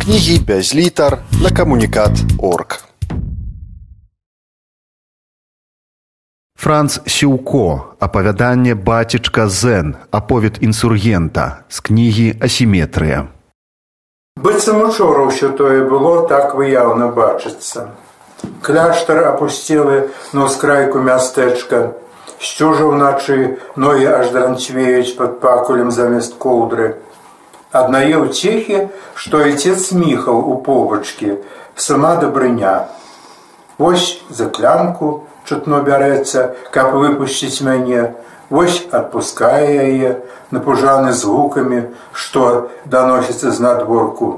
кнігі без літар на камунікат орг. Франц Сіўко, апавяданне бацічка Зен, аповед інсургента з кнігі асіметрыя. Быццам учора ўсё тое было так выяўна бачыцца. Кляштар апусцелы на ўскрайку мястэчка. Сцюжа ўначы ногі аж дранцвеюць пад пакулем замест коўдры. Аднае ўцехі, што айцец міхаў у побачкі, сама дабрыня. Вось за клямку чутно бярэцца, каб выпусціць мяне, Вось адпускае яе, напужаны з гукамі, што даносіцца з надворку.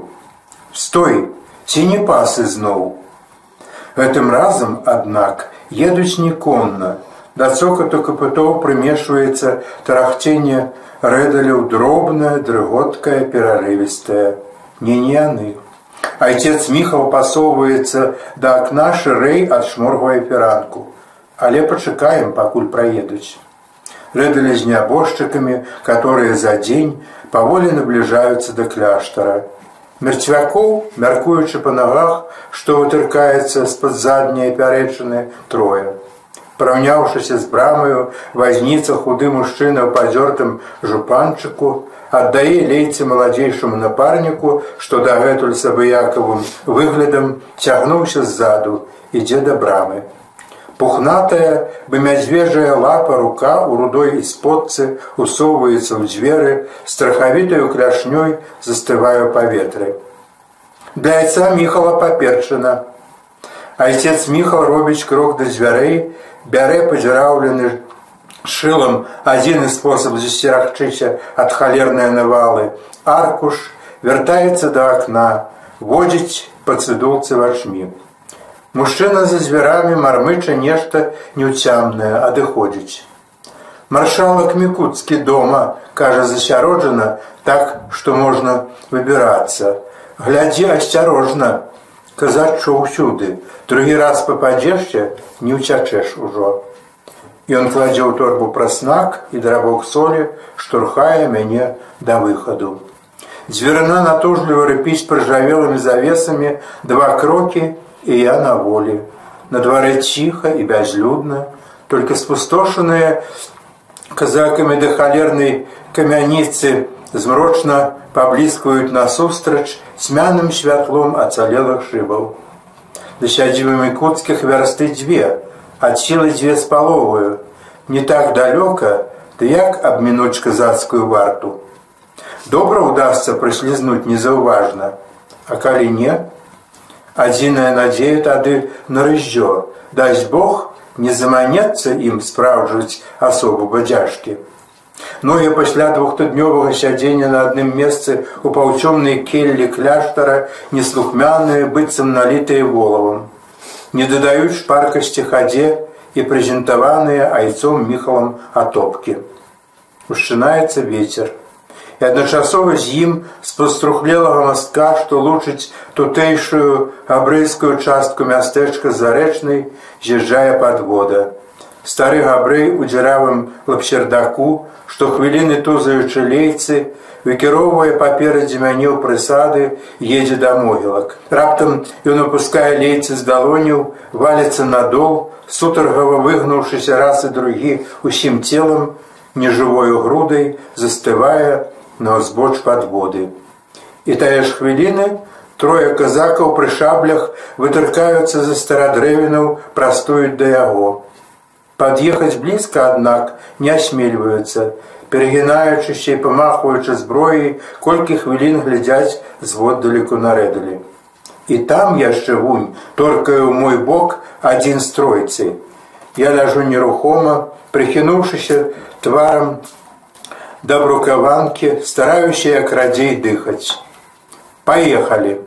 Стой, ці не пасы зноў. Гэтым разам, аднак, едуць не конна. Да цокату капытоў прымешваецца тарахценне рэдаляў дробная, дрыготкая, перарывістая. Не не яны. Айцец міхаў пасоўваецца да акна шырэй адшморгвае перанку. Але пачакаем, пакуль праедуць рэдалі з нябожчыкамі, которые за дзень паволі набліжаюцца да кляштара. Мерцвякоў, мяркуючы па нагах, што вытыркаецца з-пад задняй пярэчыны трое. Параўняўшыся з брамаю, вазніца худы мужчына ў пазёртым жупанчыку, аддае лейцы маладзейшаму напарніку, што дагэтуль сабыякавым выглядам цягнуўся ззаду, ідзе да брамы. Пухнатая бы мядзвежая лапа рука у рудой ісподцы усоўваецца ў дзверы, страхавітаю кляшнёй застываю паветры. Да айца міхала паперчына. Айцец міхал робіць крок да дзвярэй, бярэ пазіраўлены шылам адзіны спосаб засцерагчыся ад халернай навалы. Аркуш вяртаецца да акна, водзіць па цыдулцы вачмі. Мужчына за звярамі мармыча нешта неўцямнае адыходзіць. Маршалак мікуцкі дома кажа засяроджана так, што можна выбірацца. Глядзі асцярожна, казачу ўсюды, другі раз пападзешся, не ўцячэш ужо. Ён кладзе ў торбу праснак і драбок солі, штурхае мяне да выхаду. Дзвярына натужліва рыпіць прыжавелымі завесамі два крокі і я на волі. На дварэ ціха і бязлюдна, только спустошаныя казакамі да халернай камяніцы змрочна паблізкваюць насустрач цьмяным святлом ацалелых шыбаў. Да сядзівымі куцкіх вярсты дзве, ад сілы дзве з паловую, не так далёка, ты як абмінуць казацкую варту. Добра ўдасся прыслізнуць незаўважна, а калі не, адзіная надзея тады на рызжё дасць Бог не заманецца ім спраўджваць асобу бадзяжкі но я пасля двухтыднёвага сядзення на адным месцы у паўцёмнай келлі кляштара неслухмяныя быццам налітыя волавам не дадаюць шпаркасці хадзе і прэзентаваныя айцом міхалам атопкі ушчынаецца ветер. І адначасова з ім з паструхлелага мастка, што лучыць тутэйшую габрэйскую частку мястэчка зарэчнай з'язджае падвода. Стары габрэй у дзіравым лапсердаку, што хвіліны тузаючы лейцы, выкіроўвае паперадзе мяне ў прысады, едзе да могілак. Раптам ён опускае лейцы з далоняў, валіцца надол, сутаргава выгнуўшыся раз і другі усім целам, нежывою грудай застывае на ўзбоч падводы. І тая ж хвіліны трое казакаў пры шаблях вытыркаюцца за старадрэвінаў, прастуюць да яго. Пад'ехаць блізка, аднак, не асмельваюцца, перагінаючыся і памахваючы зброі, колькі хвілін глядзяць зводдалеку нарэдалі. І там яшчэ вунь, торкаю ў мой бок адзін стройцы. Я ляжу нерухома, прыхінуўшыся тварам да брукаванкі, стараюся як радзей дыхаць. Паехалі.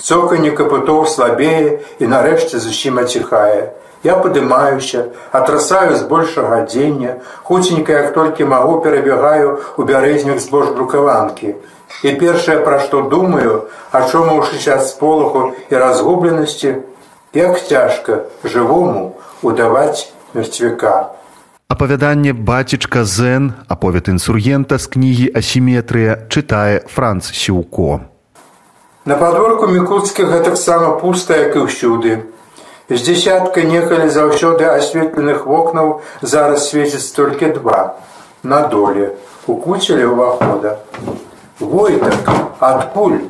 Цоканне капытоў слабее і нарэшце зусім аціхае. Я падымаюся, атрасаю з большага дзення, хуценька, як толькі магу перабягаю у бярэзнік збож брукаванкі. І першае, пра што думаю, ачомаўшыся ад сполоху і разгубленасці, як цяжка жывому удаваць мерцвяка. Апавяданне бацічка Зен, аповед інсургента з кнігі асіметрыя чытае Франц Сіўко. На падворку мікуцкіх гэтаксама пуста, як і ўсюды. З дзясятка некалі заўсёды асветленых вокнаў зараз свеціць толькі два на доле у куцелі ўвахода. Войтак, адкуль?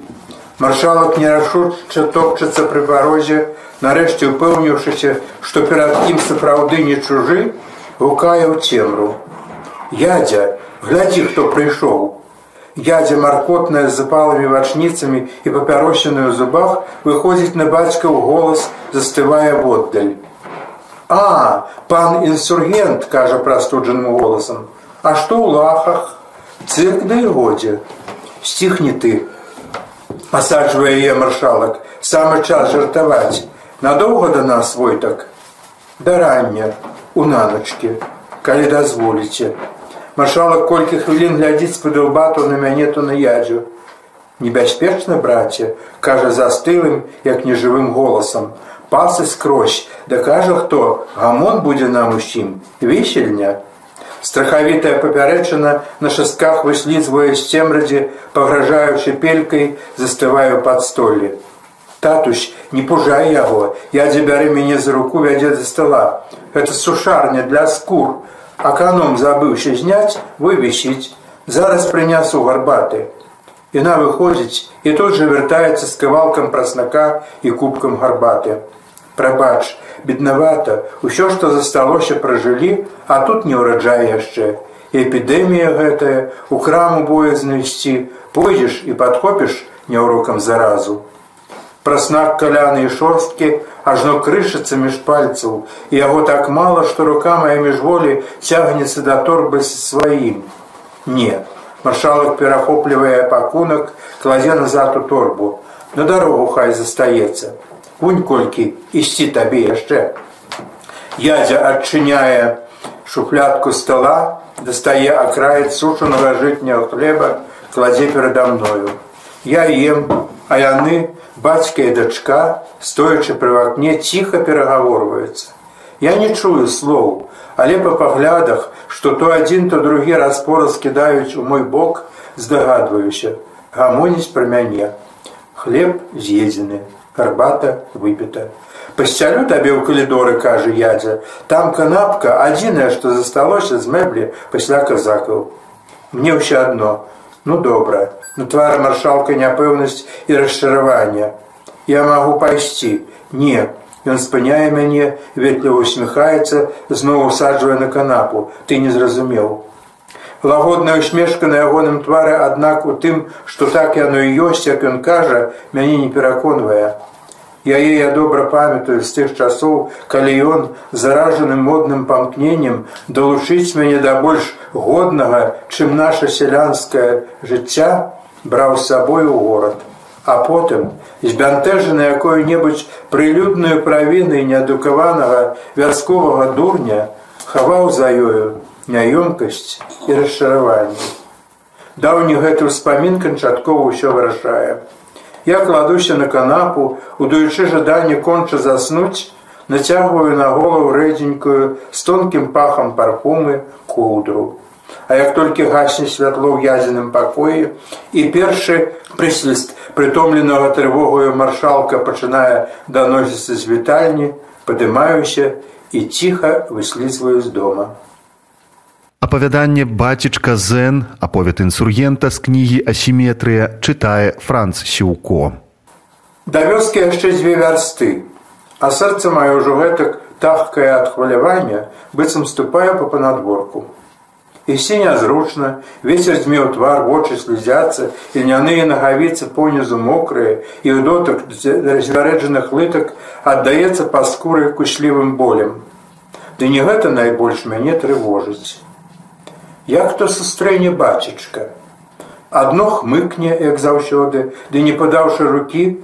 Маршалак нерашуча топчацца пры парозе, нарэшце упэўніўшыся, што перад ім сапраўды не чужы, гукае ў цемру. Ядзя, глядзі, хто прыйшоў. Ядзя маркотная з запалымі вачніцамі і папяросеную ў зубах выходзіць на бацькаў голас, застывае воддаль. А, пан інсургент, кажа прастуджаным голасам. А што ў лахах? Цырк да і годзе. Сціхні ты. Асаджвае яе маршалак. Самы час жартаваць. Надоўга да нас войтак. Да рання, у наначкі, калі дазволіце. Маршалак колькі хвілін глядзіць спадылба то на мяне то на ядзю. Небяспечна, браце, кажа застылым, як нежывым голасам. Пасы скрозь, да кажа хто, гамон будзе нам усім, весельня. Страхавітая папярэчына на шастках выслізвае з цемрадзе, пагражаючы пелькай, застываю пад столі. Татусь, не пужай яго, ядзе бяры мяне за руку вядзе за стола. Гэта сушарня для скур, Аканом забыўся зняць, вывесіць, зараз прынясу гарбаты. Яна выходзіць і тут жа вяртаецца з кавалкам праснака і кубкам гарбаты. Прабач, беднавата, усё, што засталося пражылі, а тут не ўраджае яшчэ. Эпідэмія гэтая у краму боязна ісці, пойдзеш і падхопіш няўрокам заразу. Праснак каляны і шорсткі ажно крышыцца між пальцаў, яго так мала, што рука мая міжволі цягнецца да торбы сваім. Не. Маршалак перахоплівае пакунак, кладзе назад у торбу. На дарогу хай застаецца. Вунь колькі ісці табе яшчэ. Ядзя адчыняе шуфлятку стола, дастае акраец сушанага жытняга хлеба, кладзе перада мною. Я ем, а яны, бацька і дачка, стоячы пры акне ціха перагаворваюцца. Я не чую слоў, але па паглядах, што то адзін, то другі распора скідаюць у мой бок, здагадваюся, гамоніць пра мяне. Хлеб з'едзены, гарбата выпіта. Пасцялю табе ў калідоры, кажа ядзя, там канапка адзінае, што засталося з мэблі пасля казакаў. Мне ўсё адно, ну добра, на твары маршалка няпэўнасць і расчаравання. Я магу пайсці. Не. Ён спыняе мяне, ветліва усміхаецца, зноў усаджвае на канапу. Ты не зразумеў. Лагодная усмешка на ягоным твары, аднак у тым, што так яно і ёсць, як ён кажа, мяне не пераконвае. Яе я добра памятаю з тых часоў, калі ён заражаным модным памкненнем далучыць мяне да больш годнага, чым наша сялянскае жыцця, браў з сабой у горад а потым збянтэжаны якою-небудзь прылюдную правіны неадукаванага вярсковага дурня хаваў за ёю няёмкасць і расчараванне. Даўні гэты ўспамін канчаткова ўсё вырашае. Я кладуся на канапу, удаючы жаданне конча заснуць, нацягваю на голову рэдзенькую з тонкім пахам парфумы коўдру. А як толькі гасне святло ў язеным пакоі і першы прысліст прытомленага трывогаю маршалка пачынае даносіцца з вітальні, падымаюся і ціха выслізваю з дома. Апавяданне бацічка Зен, аповед інсургента з кнігі асіметрыя чытае Франц Сіўко. Да вёскі яшчэ дзве вярсты, а сэрца маё ўжо гэтак тахкае ад хвалявання, быццам ступае па панадворку. Ісці нязручна, вецер змеў твар, вочы слізяцца, ільняныя нагавіцы понізу мокрыя, і ў дотак развярэджаных лытак аддаецца па скуры кучлівым болем. Ды не гэта найбольш мяне трывожыць. Як то сустрэне бацічка. Адно хмыкне, як заўсёды, ды не падаўшы рукі,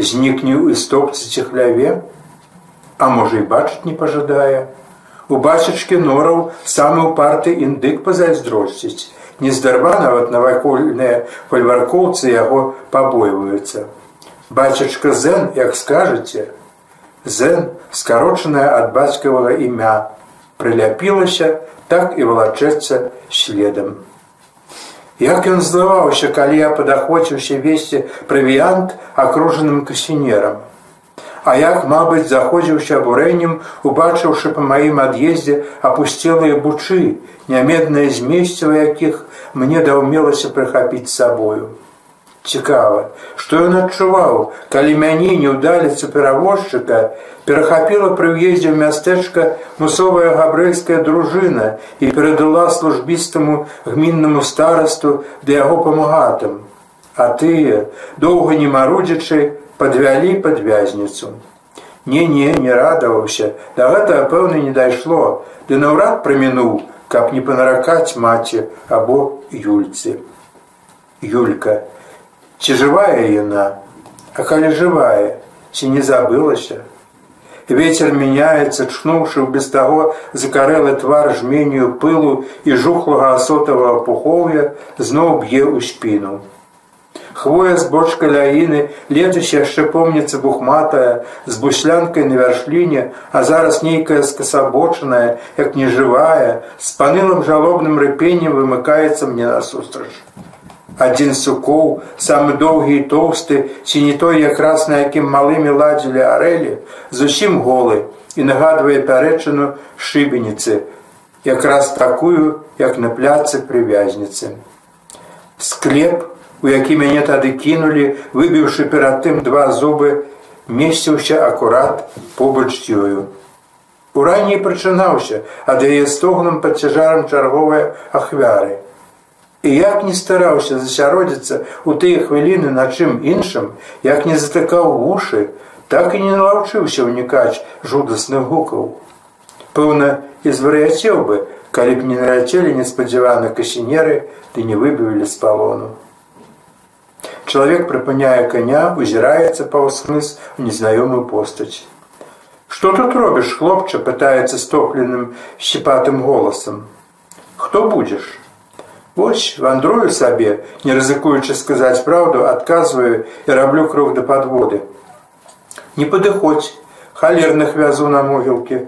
знікне ў істопцы ці хляве, а можа і бачыць не пажадае, У бацячкі нораў самы ўпарты індык пазайздросціць. Нездарма нават навакольныя фальваркоўцы яго пабойваюцца. Бацячка Зэн, як скажаце, Зэн, скарочаная ад бацькавага імя, прыляпілася, так і валачэцца следам. Як ён злаваўся, калі я падахвоціўся весці правіянт акружаным касінерам. А як, мабыць, заходзіўся абурэннем, убачыўшы па маім ад'ездзе апусцелыя бучы, нямеднае змесціва якіх мне даўмелася прыхапіць сабою. Цікава, што ён адчуваў, калі мяне неўдаліца перавозчыка перахапіла пры ўездзе ў мястэчка мусовая габрэйская дружына і перадала службістаму гміннаму старасту да яго памагатым. А тыя, доўга не марудзячы, падвялі пад вязніцу. Не-не, не радаваўся, да гэтага пэўна не дайшло, ды наўрад прамінуў, каб не панаракаць маці або юльцы. Юлька, Ці жывая яна, а калі жывая, ці не забылася. Вецер мяняецца, чнуўшы без таго закарэлы твар жменю пылу і жухлага асотавага пухоўя зноў б'е ў спіну. Хвоя з бочка ляіны летась яшчэ помніцца бухматая з буслянкай на вяршліне, а зараз нейкая скасабочаная, як нежывая, з панылым жалобным рыпеннем вымыкаецца мне насустрач адзін сукоў самы доўгі і тоўсты ці не той якраз на якім малымі ладзілі арэлі зусім голы і нагадвае пярэчыну шыбеніцы якраз такую як на пляцы прывязніцы. Склеп у які мяне тады кінулі выбіўшы перад тым два зубы месціўся акурат побач ёю. Ураней прычынаўся ад яе стогнам пад цяжарам чарговыя ахвяры І як не стараўся засяродзіцца ў тыя хвіліны на чым іншым, як не затыкаў вушы, так і не налаўчыўся ўнікаць жудасных гукаў. Пэўна, і звар'яцеў бы, калі б не наляцелі неспадзяваны касінеры ды не выбівілі з палону. Чалавек прыпыняе каня, узіраецца паўскрыз у незнаёмую постаць. Што тут робіш, хлопча, пытаецца стопленым щепатым голасам. Хто будзеш? Вось вандрую сабе, не рызыкуючы сказаць праўду, адказваю і раблю крок да падводы. Не падыходзь, халерных вязу на могілкі.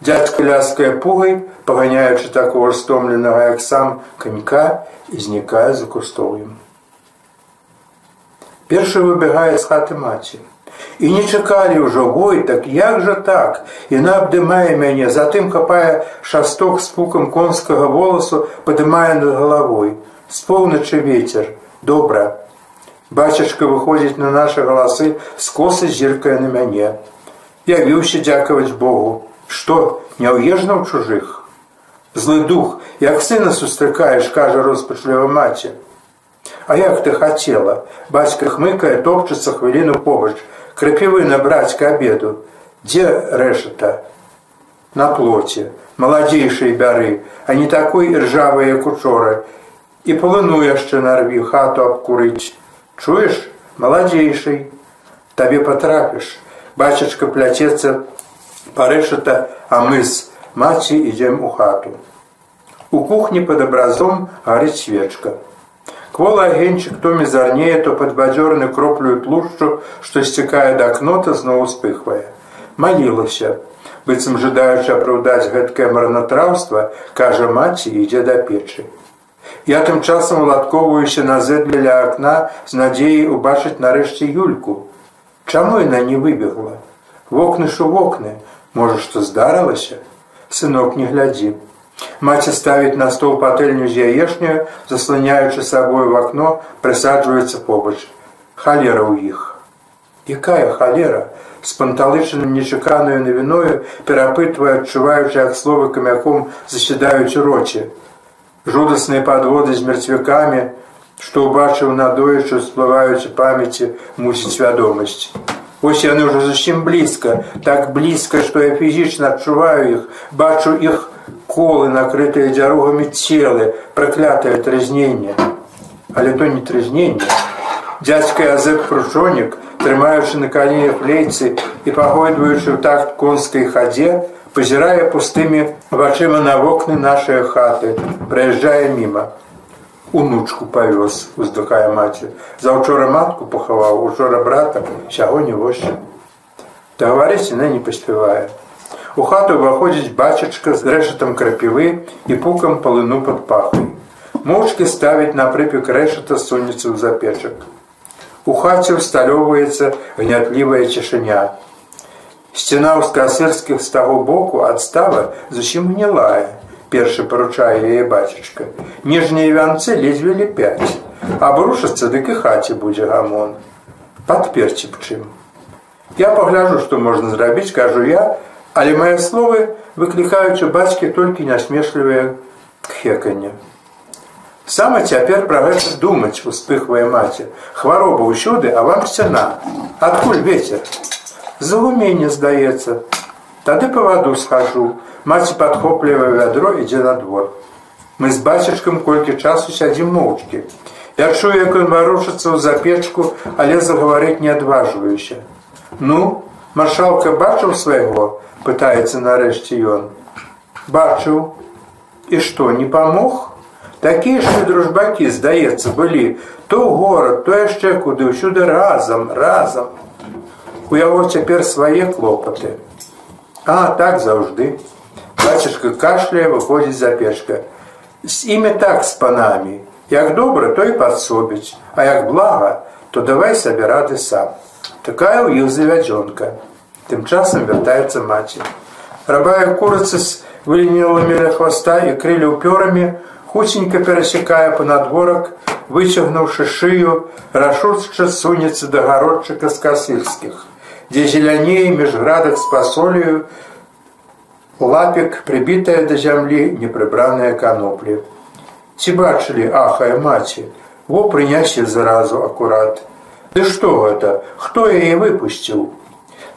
Дядька ляская пугай, паганяючы такого стомленага, як сам канька і знікае за кустоўем. Першы выбегае з хаты маці і не чакалі ўжо вой так як жа так? Яна абдымае мяне затым капае шасток з пукам конскага воласу падымае над галавой. З поўначы ветер добра. Бацячка выходзіць на нашы галасы скосы зіркае на мяне. Явіўся дзякаваць богу. Што не ўежна ў чужых? Злы дух як сына сустракаеш кажа роспачліва маці. А як ты хацела? Бацька хмыкае топчацца хвіліну побач крапівы набраць к обеду. Дзе рэшата на плоце. Маладзейшай бяры а не такой ржавы як учора. І полыну яшчэ нарві хату абкурыць. Чуеш маладзейшай табе потрапіш бачачка пляцецца парэшата а мы з маці ідзем у хату. У кухні под абразом гарыць свечка Квола агеньчык то мізарнее, то падбадзёраны кроплю тлушчу, што сцікае да кнота зноў успыхвае. Малілася, быццам жадаючы апраўдаць гэткае марнатраўства, кажа маці ідзе да печы. Я тым часам уладковаюся на зэдле ля акна з надзеяй убачыць нарэшце юльку. Чаму яна не выбегла? Вокны ж у вокны, можа, што здарылася? Сынок не глядзі. Маці ставіць на стол патэльню з яешнюю, засланяючы сабой в акно, прысаджваецца побач. Халера ў іх. Якая халера, з панталычаным нечаканаю навіною перапытвае, адчуваючы як словы камяком засядаюць у роце. Жудасныя падводы з мерцвякамі, што ўбачыў надоечу, сплываюць у памяці, мусіць вядомасць. Вось яны ўжо зусім блізка, так блізка, што я фізічна адчуваю іх, бачу іх колы, накрытыя дзяругамі целы, праклятае трызненне. Але то не трызненне. Дядзька Азэп Кручонік, трымаючы на каленях лейцы і пагойдваючы ў такт конскай хадзе, пазірае пустымі вачыма на вокны нашай хаты, праязджае міма. Унучку павёз, уздыхае маці. Заўчора матку пахаваў, учора брата, сягоння вось. Гаварыць яна не паспявае. У хату выходзіць бацячка з рэшатам крапівы і пукам палыну пад пахай. Моўчкі ставіць на прыпек рэшата сунецца ў запечак. У хаце ўсталёўваецца гнятлівая цішыня. Сцяна ў скасырскіх з таго боку адстава зусім гнілая. Першы паручае яе бацічка. Ніжнія вянцы ледзьвелі пяць. Абрушацца дык і хаце будзе гамон. Падперці б чым. Я пагляжу, што можна зрабіць, кажу я, але мае словы выклікаюць у бацькі толькі нясмешлівыя кхеканне. Саме цяпер пра гэта думаць успыхвае маці. Хвароба ўсюды, а вам сцяна. Адкуль ветер? Залумение здаецца. Тады па ваду схожу. Маці падхоплівае вядро ідзе на двор. Мы з бацечкам колькі часу сядзім моўчкі. Я чую, як ён варушыцца ў запечку, але загаварыць не адважваюся. Ну, маршалка бачыў свайго, пытаецца нарэшце ён. Бачыў. І што, не памог? Такія ж дружбакі, здаецца, былі то горад, то яшчэ куды ўсюды разам, разам. У яго цяпер свае клопаты. А так заўжды. Бацішка кашляе выходзіць за печка. З імі так з панамі. Як добра, то і падсобіць, А як блага, то давай сабе рады сам. Такая ў іх завядзёнка. Тым часам вяртаецца маці. Рабая курыца з выленілымі ля хваста і крылі ўпёрамі, хуценька перасекае панадворак, выцягнуўшы шыю, рашучча сунецца да гародчыка з касыльскіх, дзе зеляней між градах з пасолею, лапік прыбітая да зямлі непрыбраныя каноплі. Ці бачылі ахая маці, во прынясе заразу акурат. Ды што гэта, хто яе выпусціў?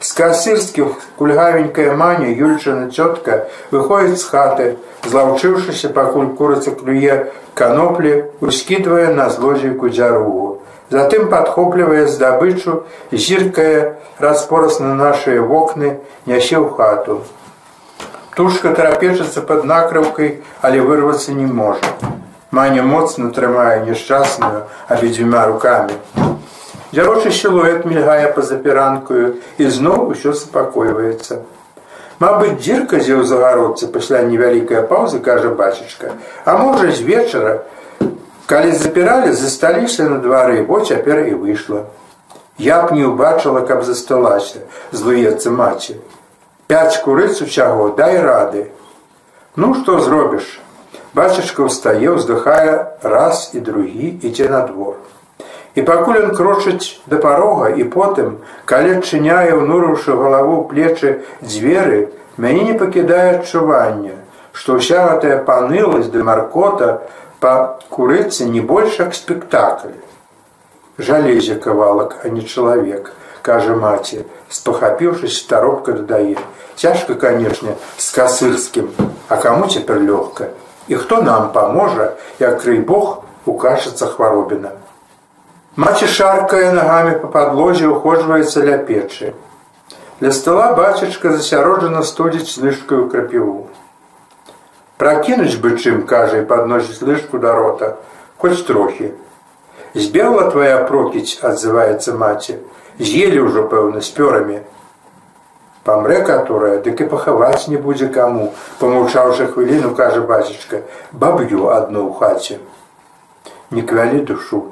З касырскіх кульгавенькая маня Юльчына цётка выходзіць з хаты, злаўчыўшыся, пакуль курыца клюе каноплі, ускідвае на злодзейку дзяругу. Затым падхоплівае здабычу, зіркае распораз на нашыя вокны, нясе ў хату. Тушка трапечацца пад накрыўкай, але вырвацца не можа. Маня моцна трымае няшчасную абедзвюма рукамі. Дзярочы сілуэт мільгае па-за перанкаю і зноў усё супакойваецца. Мабыць, дзірка дзе ў загародцы пасля невялікая паўзы кажа бацічка, А можа з вечара, калі запіралі, засталіся на двары, бо цяпер і выйшла. Я б не ўбачыла, каб засталася, злуецца маці. Пяць курыц усяго, дай рады. Ну што зробіш? Бацічка ўстае, уздыхае раз і другі ідзе на двор. І пакуль ён крочыць да парога і потым, калі адчыняе ўнурыўшы галаву плечы дзверы, мяне не пакідае адчування, што ўся гэтая паныласць ды маркота па курыцы не больш як спектакль. Жалезе кавалак, а не чалавек, кажа маці, спахапіўшись старобка дадае. Цяжка, канешне, з касырскім, а каму цяпер лёгка. І хто нам паможа, як крый Бог укажацца хваробіна. Маці шаркае нагамі па падлозе ухожваецца ля печы. Ля стола бацічка засяроджана студзіць лыжкаю крапіву. Пракінуць бы чым, кажа і падносіць лыжку да рота, хоць трохі. Збегла твая прокіць, адзываецца маці, з'елі ўжо пэўна з пёрамі. Памрэ которая, дык і пахаваць не будзе каму, памаўчаўшы хвіліну, кажа бацічка, баб'ю адну ў хаце. Не квялі душу.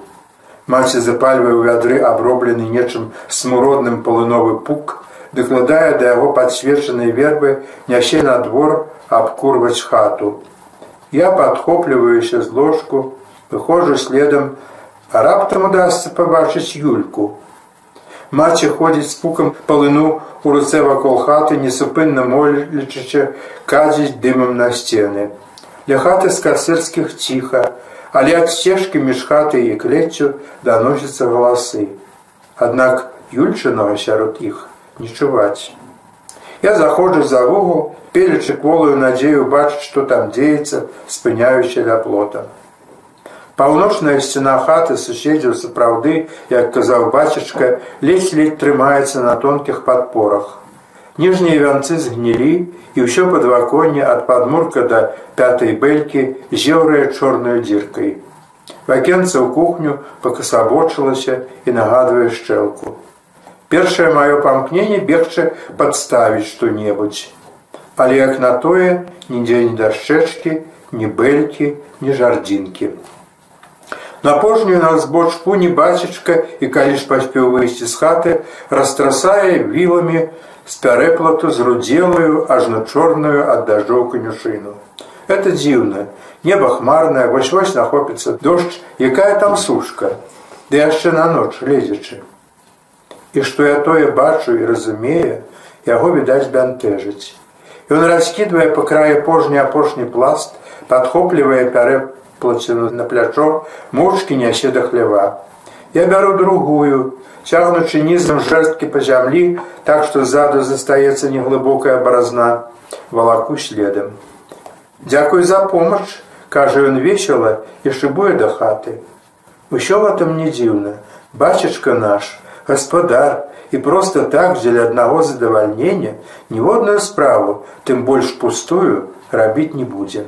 Маці запальвае ў вядры аброблены нечым смуродным полыновы пук, дакладае да яго падсвечанай вербы нясе на двор абкурваць хату. Я падхопліваюся з ложку, выходжу следам, а раптам удасся пабачыць юльку. Маці ходзіць з пукам палыну у руцэ вакол хаты, несупынна молячыча казіць дымам на сцены. Для хаты з касырскіх ціха, але ад сцежкі між хатай і клеццю даносяцца галасы. Аднак юльчынага сярод іх не чуваць. Я заходжу за вугу, пелечы кволую надзею бачыць, што там дзеецца, спыняючы ля плота. Паўночная сцена хаты суседзяў сапраўды, як казаў бацічка, ледзь-ледь трымаецца на тонкіх падпорах. Ніжнія вянцы згнілі, і ўсё падваконне ад падмурка да пятай бэлькі зеўрае чорнаю дзіркай. Вакенца ў кухню пакасабочылася і нагадвае шчэлку. Першае маё памкненне бегчы падставіць што-небудзь. Але як на тое, нідзе ні дашчэчкі, ні бэлькі, ні жардзінкі. На апошнюю на збочку не бацічка і калі ж паспеў выйсці з хаты, растрасае віламі з пярэплату зрудзелую ажно чорную ад дажджоў канюшыну. Это дзіўна, неба хмарнае, вось-вось нахопіцца дождж, якая там сушка, ды яшчэ на ноч лезечы. І што я тое бачу і разумею, яго відаць бянтэжыць. Ён раскідвае па краі пожні апошні пласт, падхоплівае пярэ плаціну на плячо, мочкі нясе да хлява. Я бяру другую, цягнучы нізам жэрсткі па зямлі, так што ззаду застаецца неглыбокая баразна, валаку следам. Дзякуй за помач, кажа ён весела і шыбуе да хаты. Усё гэтым не дзіўна, бачачка наш, гаспадар і проста так дзеля аднаго задавальнення ніводную справу, тым больш пустую рабіць не будзе.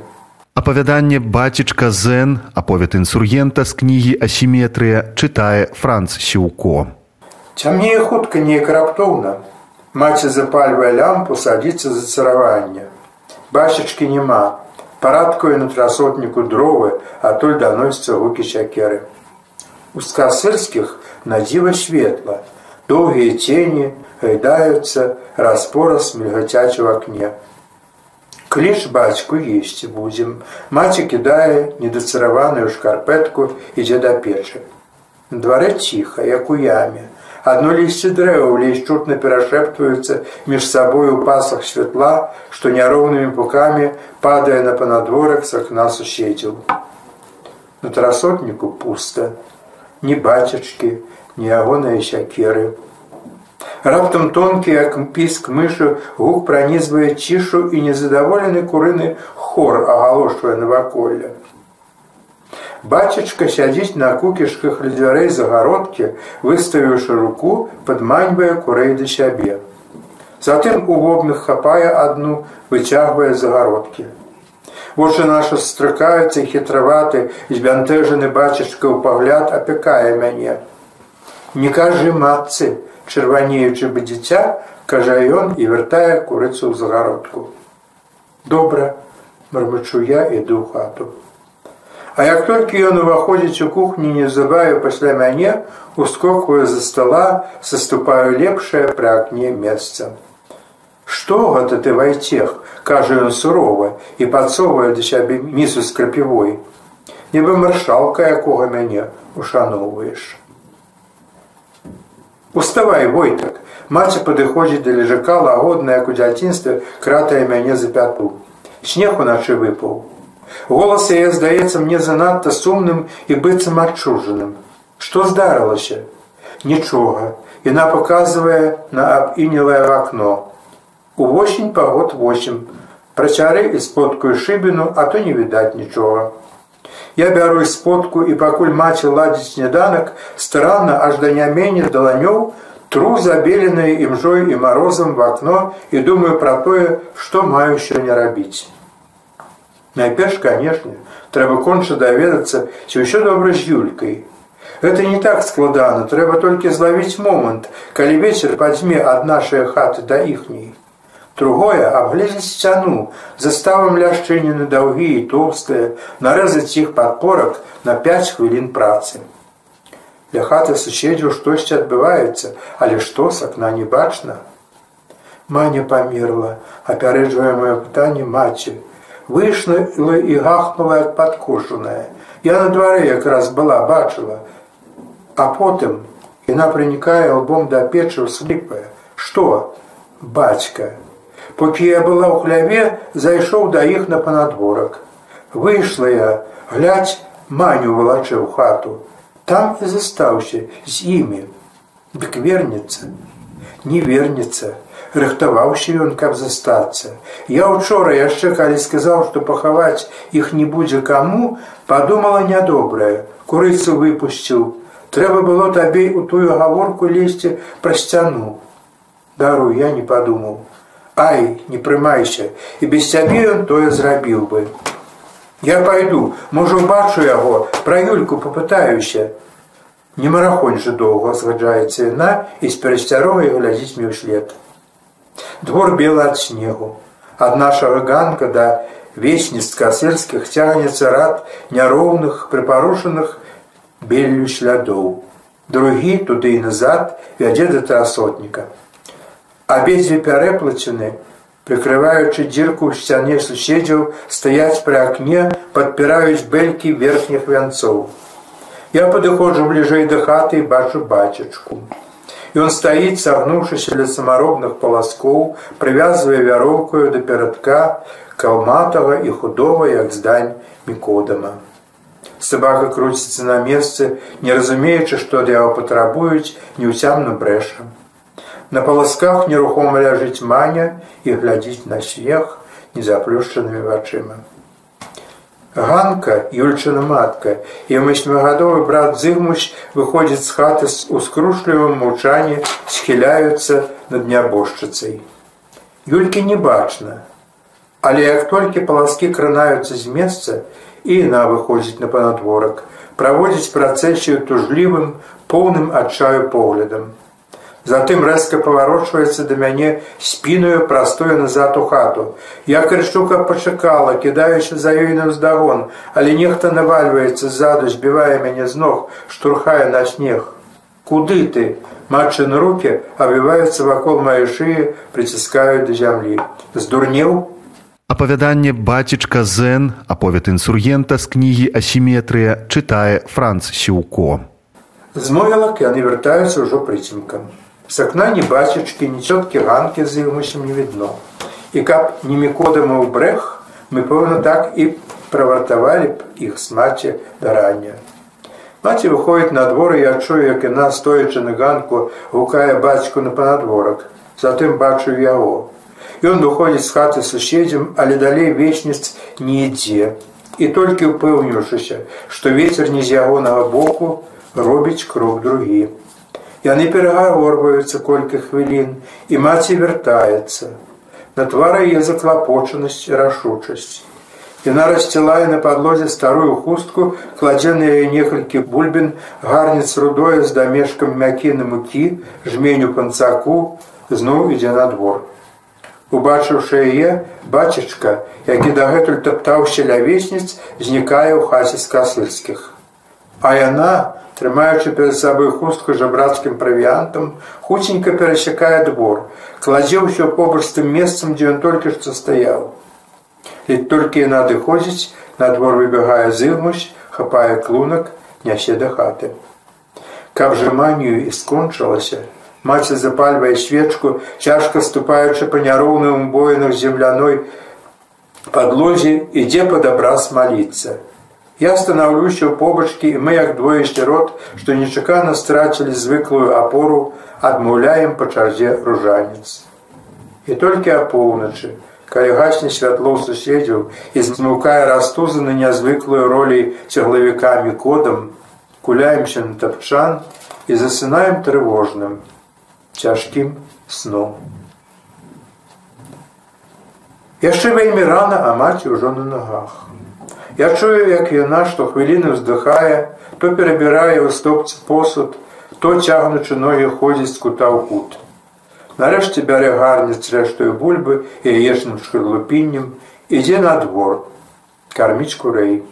Апавяданне бацічка Зен, аповед інсургента з кнігі асіметрыя чытае Франц Сіўко. Цямнее хутка неяк раптоўна. Маці запальвае лямпу, садзіцца за цараванне. Бачачкі няма. Парадкуе на трасотніку дровы, адтуль даносіцца гукі сякеры. У скасырскіх надзіва светла. Доўгія цені гайдаюцца, распораз мільгацяць у акне. Кліч бацьку есці будзем. Маці кідае недацараваную шкарпэтку ідзе да печы. На дварэ ціха, як у яме. Адно лісце дрэў лезь чутна перашэптваюцца між сабой у пасах святла, што няроўнымі пукамі падае на панадворак з акна суседзяў. На трасотніку пуста, ні бацячкі, ні ягоныя сякеры. Раптам тонкі, як піск мышу, гук пранізвае цішу і незадаволены курыны хор агалошвае наваколля. Бацічка сядзіць на кукішках ля дзвярэй загародкі, выставіўшы руку, падманьвае курэй да сябе. Затым у вобных хапае адну, выцягвае загародкі. Вочы наша стрыкаюцца хітраваты, збянтэжаны бацічка ў пагляд апякае мяне. Не кажы матцы, чырванеючы бы дзіця, кажа ён і вяртае курыцу ў загародку. Добра, мармычу я іду ў хату. А як толькі ён уваходзіць у кухні неўзабаве пасля мяне, ускокваю за стола, саступаю лепшае пры акне месца. Што гэта ты вайцех, кажа ён сурова і падсоввае да сябе місу з крапівой. Нібы маршалка, якога мяне ушаноўваеш. Уставай, войтак. Маці падыходзіць да лежака лагодна, як у дзяцінстве кратае мяне за пяту. Снег уначы выпаў. Голас яе здаецца мне занадта сумным і быццам адчужаным. Што здарылася? Нічога. Яна паказвае на абінілае акно. Увосень пагод 8. Працяры і споткаю шыбіну, а то не відаць нічога. Я бяру сподку і пакуль маці ладзіць сняданак, старанна аж да нямення даланёў, тру забеленыя імжой і марозам в акно і думаю пра тое, што маю сёння рабіць. Найперш, канешне, трэба конча даведацца, ці ўсё добра з юлькай. Гэта не так складана, трэба толькі злавіць момант, калі вечар падзьме ад нашай хаты да іхняй. Другое абгледзець сцяну, заставам ляшчыніны даўгі і тоўстыя, нарэзаць іх падпорак на 5 хвілін працы. Для хаты суседзяў штосьці адбываецца, але што з акна не бачна. Маня памерла, апярэджвае маё пытанне маці, выйшла і гахнула як падкушаная. Я на дварэ якраз была бачыла, а потым яна прынікае лбом да печы сліпая. Што, бацька, Покі я была ў хляве, зайшоў да іх на панадворак. Выйшла я, глядь, маню валачэ ў хату. Там і застаўся з імі. Дык вернецца, не вернецца рыхтаваўся ён, каб застацца. Я учора яшчэ калі сказаў, што пахаваць іх не будзе каму, падумала нядобрае, курыцу выпусціў. Трэба было табе у тую гаворку лезці пра сцяну. Дару я не падумаў. Ай, не прымайся, і без цябе ён тое зрабіў бы. Я пайду, можа бачу яго, пра юльку попытаюся. Не марахонь жа доўга згаджаецца яна і з перасцярогай глядзіць мне ўслед. Двор белы ад снегу. Ад нашага ганка да вечніц касырскіх цягнецца рад няроўных прыпарушаных беллю слядоў. Другі туды і назад вядзе да трасотніка. Абедзве пярэплачаны, прыкрываючы дзірку ў сцяне суседзяў, стаяць пры акне, падпіраюць бэлькі верхніх вянцоў. Я падыходжу бліжэй да хаты і бачу бацечку. Ён стаіць, сагнуўшыся ля самаробных паласкоў, прывязвае вяроўкаю да перадка калматага і худова, як здань мікодама. Сабака круціцца на месцы, не разумеючы, што ад яго патрабуюць, неўцямна брэша. На паласках нерухома ляжыць маня і глядзіць на снег незаплюшчанымі вачыма. Ганка, Юльчына матка, і восьмігадовы брат Зыгмуч выходзіць з хаты з ускрушлівым маўчанні, схіляюцца над нябожчыцай. Юлькі не бачна, але як толькі паласкі кранаюцца з месца і яна выходзіць на панадворак, праводзіць працэсію тужлівым, поўным адчаю поглядам. Затым рэзка паварочваецца да мяне спінаю прастою назад у хату. Я крычу, каб пачакала, кідаючы за ёй на ўздагон, але нехта навальваецца ззаду, збівае мяне з ног, штурхае на снег. Куды ты? Матчыны руки абіваюцца вакол маёй шыі, прыціскаюць да зямлі. Здурнеў? Апавяданне бацічка Зен, аповед інсургента з кнігі асіметрыя чытае Франц Сіўко. З могілак яны вяртаюцца ўжо прыцемкам. С окна ни бачачки, ни цёткі ганкі з імусім не відно. І каб не мікодамаў брэх, мы пэўна так і правартавалі б іх з маці да рання. Маці выходіць на двор і я чую, як яна, стоячы на ганку, гукае бацьку на панадворак. Затым бачу яго. Ён выходзіць з хаты суседзям, але далей вечнасць не ідзе. І толькі ўпэўніўшыся, што вецер не з ягонага боку робіць крок другі. Яны перагаворваюцца колькі хвілін, і маці вяртаецца. На твары яе заклапочанасць і рашучасць. Яна рассцілае на падлозе старую хустку, кладзе на яе некалькі бульбін, гарніц рудое з дамешкам мякіны мукі, жменю панцаку, зноў ідзе на двор. Убачыўшы яе, бацічка, які дагэтуль таптаўся ля весніц, знікае ў хаце з касырскіх. А яна, трымаючы перад сабой хустку жабрацкім правіянтам, хуценька перасякае двор, кладзе ўсё побач з тым месцам, дзе ён толькі што стаяў. Ледь толькі яна адыходзіць, на двор выбягае зымусь, хапае клунак, нясе да хаты. Каб жаманію і скончылася, маці запальвае свечку, цяжка ступаючы па няроўным боінах земляной падлозе, ідзе пад абраз маліцца. Я станаўлюся ў побачкі і мы як двое сцярот, што нечакана страцілі звыклую апору, адмаўляем па чарзе ружанец. І толькі апоўначы, калі гасне святло суседзяў і змаўкае растузы на нязвыклую ролей цеглавікамі кодам, куляемся на тапчан і засынаем трывожным, цяжкім сном. Яшчэ вельмі рана, а маці ўжо на нагах. Я чую, як яна штохвіліны ўздыхае, то перабірае ў стопцы посуд, то цягнучы ногі ходзіць кута ў кут. Нарэшце бярэ гарніц рэштую бульбы і яечным шкарлупіннем, ідзе на двор, карміць курэй.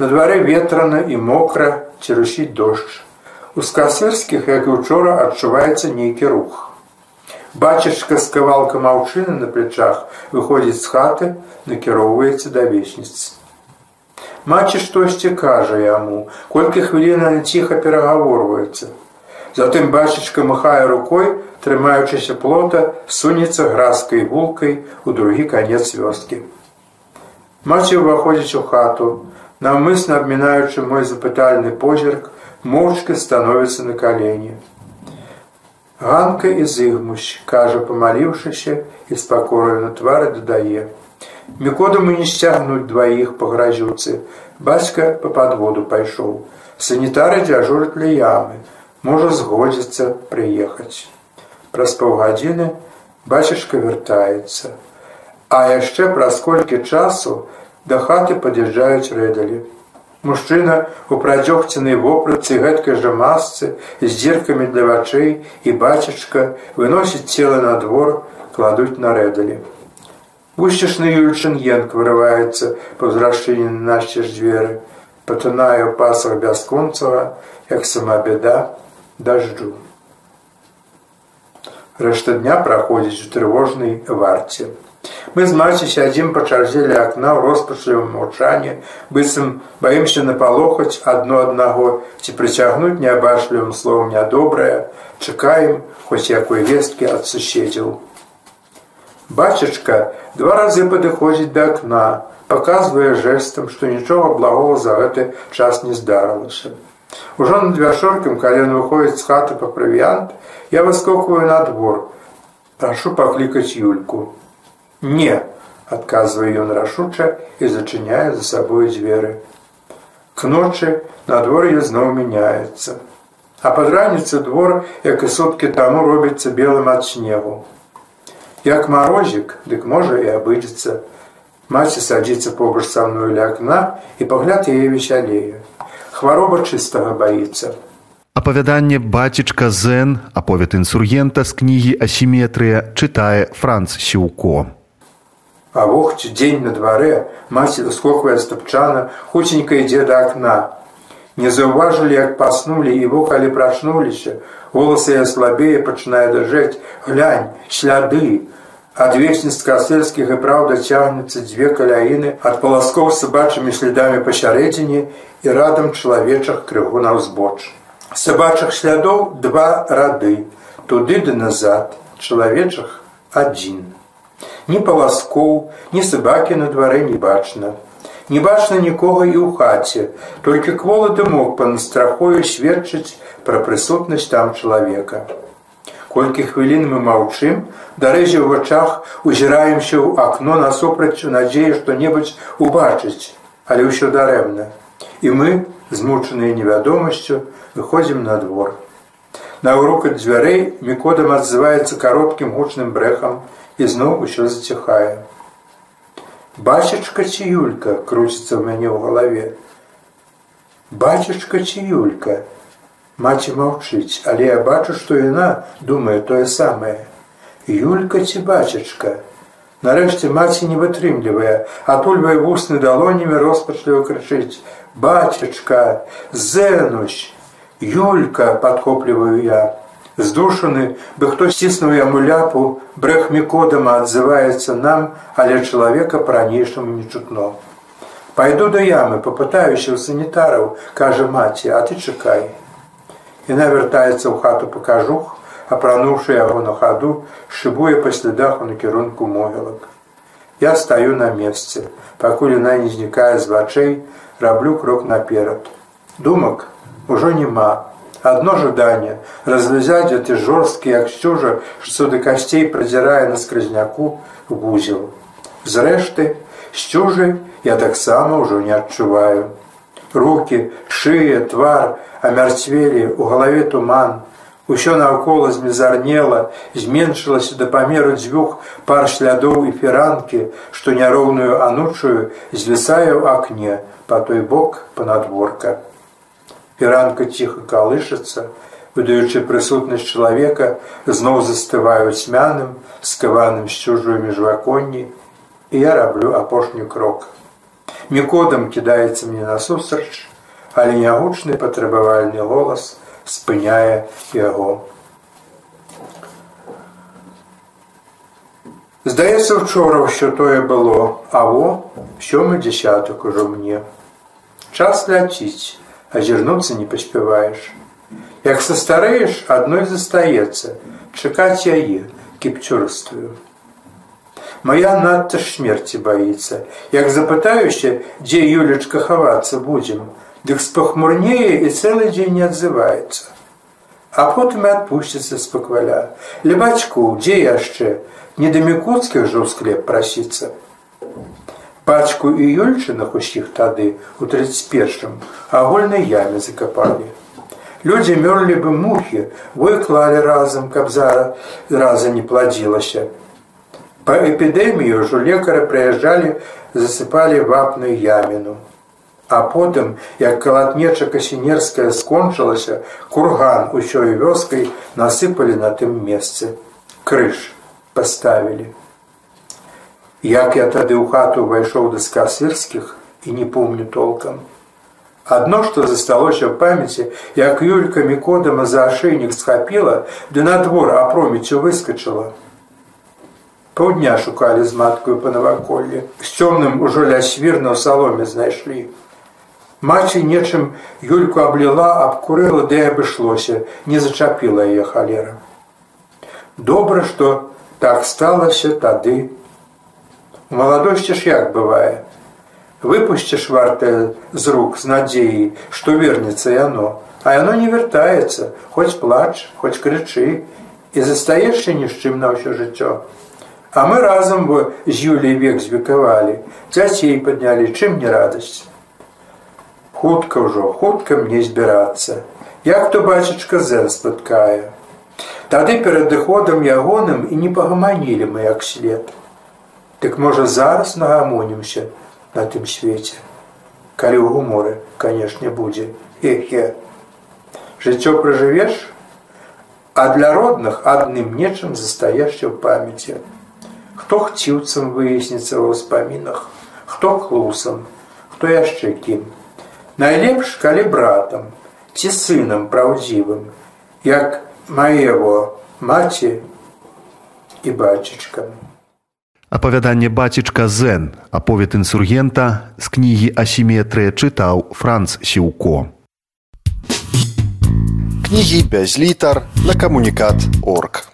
На дварэ ветрана і мокра церусіць дождж. У скасырскіх, як і учора, адчуваецца нейкі рух. Бачачка з кавалкам аўчыны на плячах выходзіць з хаты, накіроўваецца да вечніцы. Маці штосьці кажа яму, колькі хвіліна на ціха перагаворваецца. Затым бачачка махае рукой, трымаючыся плота, сунецца гразкай вулкай у другі канец вёскі. Маці ўваходзіць у хату, наўмысна абмінаючы мой запытальны позірк, моўчка становіцца на калені. Ганка і зыгмусь, кажа, памаліўшыся і з пакораю на твары дадае. Мікодаму не сцягнуць дваіх па гразюцы. Бацька па падводу пайшоў. Санітары дзяжураць ля ямы. Можа згодзіцца прыехаць. Праз паўгадзіны бацішка вяртаецца. А яшчэ праз колькі часу да хаты пад'язджаюць рэдалі. Мужчына у прадзёгценай вопратцы гэткай жа масцы з дзіркамі для вачэй і бацячка выносіць цела на двор, кладуць на рэдалі. Гусцішны Юльчын енк вырываецца па ўзрашчыне насцеж дзверы, патынае ў пасах бясконцава, як сама бяда дажджу. Рэшта дня праходзіць у трывожнай варце. Мы з маці сядзім па чарзе ля акна ў роспачлівым маўчанні, быццам баімся напалохаць адно аднаго ці прыцягнуць неабачлівым словам нядобрае, чакаем хоць якой весткі ад суседзяў. Бацечка два разы падыходзіць да акна, паказвае жэстам, што нічога благого за гэты час не здарылася. Ужо над вяшоркам, калі ён выходзіць з хаты па правіянт, я выскокваю на двор, прашу паклікаць юльку. Не, адказвае ён рашуча і зачыняе за сабой дзверы. К ночы надвор'е зноў мяняецца. А пад раніцы двор, як і суткі таму робіцца белым ад снегу. Як марозік, дык можа і абыдзецца. Маці садзіцца побач са мной ля акна і пагляд яе весялее. Хвароба чыстага баіцца. Апавяданне бацічка Зен, аповед інсургента з кнігі асіметрыя чытае Франц Сіўко. А вогці дзень на дварэ маці выскоквае стапчана, хуценька ідзе да акна. Не заўважылі, як паснулі і во калі прачнуліся, голасы я слабее пачынае дажэць, глянь, сляды, Ад вечніцтка сельскіх і праўда цягнецца дзве каляіны ад паласкоў сабачымі слядамі пасярэдзіне і радам чалавечых крыгу на ўзбоч. Сабачых слядоў два рады, туды ды назад, чалавечых адзін. Ні паласкоў, ні сабакі на дварэ не бачна. Не бачна нікога і ў хаце, толькі кволы дымок па настрахою сведчыць пра прысутнасць там чалавека. Колькі хвілін мы маўчым, дарэзі ў вачах узіраемся ў акно насупраць надзею што-небудзь убачыць, але ўсё дарэмна. І мы, змучаныя невядомасцю, выходзім на двор. На ўрукаць дзвярэй мікодам адзываецца кароткім гучным брэхам і зноў усё заціхае. Бачачка ці юлька круціцца ў мяне ў галаве. Бачачка ці юлька, Маці маўчыць, але я бачу, што яна думае тое самае. Юлька ці бацячка. Нарэшце маці не вытрымлівае, атульвае вусны далонямі роспачліва крычыць: « Бацячка, зэнуч, Юлька падхопліваю я. Здушаны, бы хто сціснуў яму ляпу, брэх мікодама адзываецца нам, але чалавека па-ранейшаму не чутно. Пайду да ямы, папытаюся ў санітараў, кажа маці, а ты чакай. Яна вяртаецца ў хату па кажух, апрануўшы яго на хаду, шыбуе па слядах у накірунку могілак. Я стаю на месцы, пакуль яна не знікае з вачэй, раблю крок наперад. Думак ужо няма. Адно жаданне развязаць гэты жорсткі як сцюжа, што да касцей прадзірае на скрызняку вузел. Зрэшты, сцюжы я таксама ўжо не адчуваю. Рукі, шыя, твар, амярцвелі у галаве туман усё наўкола змезарнела зменшылася да памеру дзвюх пар слядоў і фіранкі што няроўную анучую звісае ў акне па той бок панадворка фіранка ціха калышацца выдаючы прысутнасць чалавека зноў застываю цьмяным скаваным з чужую міжваконні і я раблю апошні крок мікодам кідаецца мне насустрач але нягучны патрабавальны голас спыняе яго. Здаецца, учора ўсё тое было, а во сёмы дзясятак ужо мне. Час ляціць, азірнуцца не паспяваеш. Як састарэеш, адной застаецца, чакаць яе кіпцюрствую. Мая надта ж смерці баіцца. Як запытаюся, дзе Юлечка хавацца будзем, дык спахмурнее і цэлы дзень не адзываецца. А потым і адпусціцца спакваля. Ля бацьку, дзе яшчэ не да мікуцкіх жа ў склеп прасіцца. Бацьку і Юльчынах усіх тады у 31 агульнай яме закапалі. Людзі мёрлі бы мухі, выклалі разам, каб зара раза не пладзілася. Па эпідэмію ўжо лекары прыязджалі, засыпалі вапную яміну. А потым, як калатнеча касінерская скончылася, курган усёй вёскай насыпалі на тым месцы. Крыж паставілі. Як я тады ў хату ўвайшоў да скасырскіх і не помню толкам. Адно, што засталося ў памяці, як Юлька мікодама за ашейнік схапіла, ды на двор апроміцю выскачала. Паўдня шукалі з маткаю па наваколлі. З цёмным ужо ля свірна ў саломе знайшлі. Маці нечым Юльку абліла, абкурыла, ды абышлося, не зачапіла яе халера. Добра, што так сталася тады. Маладосці ж як бывае. Выпусціш вартае з рук з надзеяй, што вернецца яно, а яно не вяртаецца, хоць плач, хоць крычы і застаешся ні з чым на ўсё жыццё. А мы разам бы з Юлей век звекавалі, дзяцей паднялі, чым не радасць. Хутка ўжо, хутка мне збірацца. Як то бацічка зэн спаткае. Тады перад адыходам ягоным і не пагаманілі мы як след. Дык можа зараз нагамонімся на тым свеце. Калі ў гуморы, канешне, будзе эхе. Жыццё пражывеш, а для родных адным нечым застаешся ў памяці хто хціўцам выясніцца ва ўспамінах, хто хлусам, хто яшчэ кім. Найлепш калі братам ці сынам праўдзівым, як маево маці і бацічка. Апавяданне бацічка Зен, аповед інсургента з кнігі асіметрыя чытаў Франц Сіўко. Кнігі без літар на камунікат орг.